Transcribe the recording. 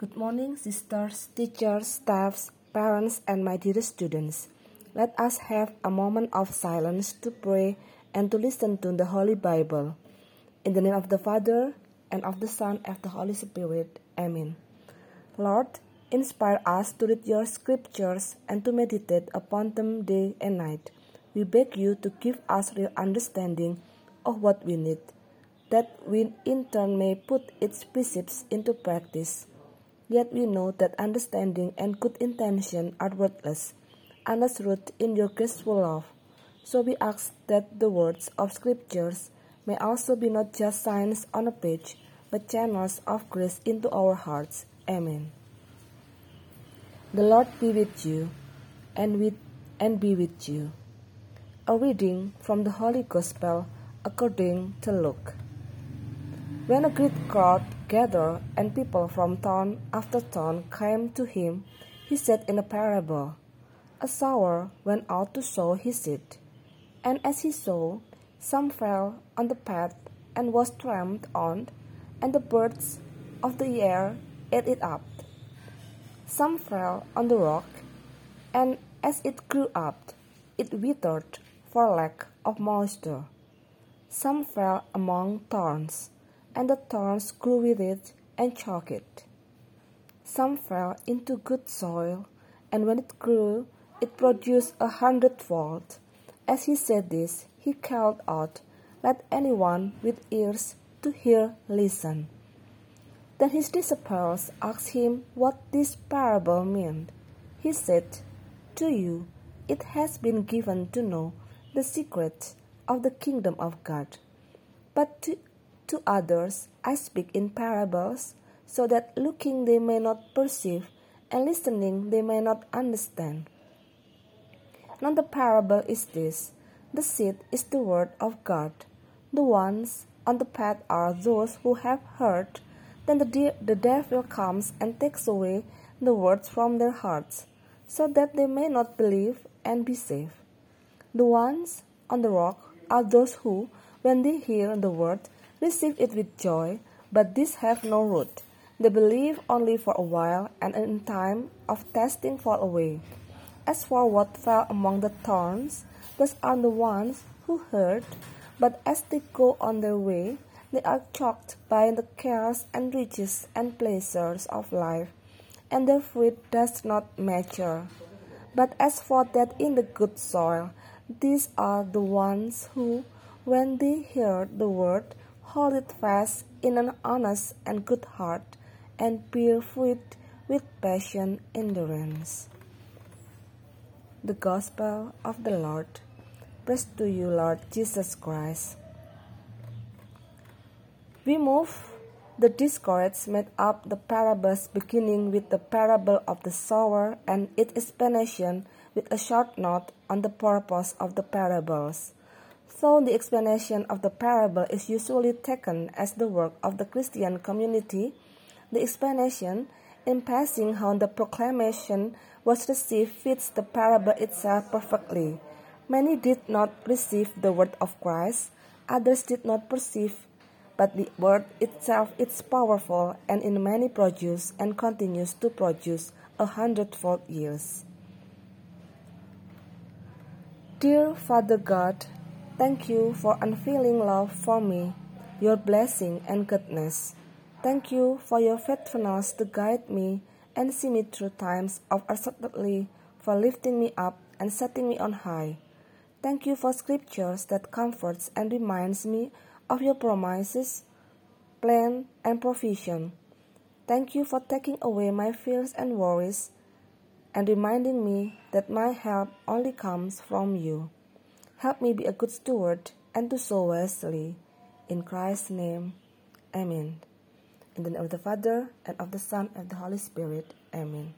Good morning, sisters, teachers, staffs, parents, and my dear students. Let us have a moment of silence to pray and to listen to the Holy Bible. In the name of the Father, and of the Son, and of the Holy Spirit. Amen. Lord, inspire us to read your scriptures and to meditate upon them day and night. We beg you to give us real understanding of what we need, that we in turn may put its precepts into practice. Yet we know that understanding and good intention are worthless unless rooted in your graceful love. So we ask that the words of scriptures may also be not just signs on a page, but channels of grace into our hearts. Amen. The Lord be with you, and with and be with you. A reading from the Holy Gospel according to Luke. When a great crowd gathered and people from town after town came to him, he said in a parable, A sower went out to sow his seed, and as he sowed, some fell on the path and was trampled on, and the birds of the air ate it up. Some fell on the rock, and as it grew up, it withered for lack of moisture. Some fell among thorns and the thorns grew with it and choked it. Some fell into good soil, and when it grew, it produced a hundredfold. As he said this, he called out, Let anyone with ears to hear listen. Then his disciples asked him what this parable meant. He said, To you it has been given to know the secret of the kingdom of God. But to to others I speak in parables, so that looking they may not perceive, and listening they may not understand. Now the parable is this the seed is the word of God. The ones on the path are those who have heard. Then the, de- the devil comes and takes away the words from their hearts, so that they may not believe and be saved. The ones on the rock are those who, when they hear the word, receive it with joy, but these have no root. They believe only for a while, and in time of testing fall away. As for what fell among the thorns, those are the ones who heard, but as they go on their way, they are choked by the cares and riches and pleasures of life, and their fruit does not mature. But as for that in the good soil, these are the ones who, when they hear the word, hold it fast in an honest and good heart, and bear fruit with patient endurance. The Gospel of the Lord. Praise to you, Lord Jesus Christ. We move the discourse made up the parables beginning with the parable of the sower and its explanation with a short note on the purpose of the parables. Though the explanation of the parable is usually taken as the work of the Christian community, the explanation, in passing how the proclamation was received, fits the parable itself perfectly. Many did not receive the word of Christ, others did not perceive, but the word itself is powerful and in many produce and continues to produce a hundredfold years. Dear Father God, Thank you for unfailing love for me, your blessing and goodness. Thank you for your faithfulness to guide me and see me through times of uncertainty, for lifting me up and setting me on high. Thank you for scriptures that comforts and reminds me of your promises, plan, and provision. Thank you for taking away my fears and worries and reminding me that my help only comes from you. Help me be a good steward and to sow wisely. In Christ's name, Amen. In the name of the Father, and of the Son, and of the Holy Spirit. Amen.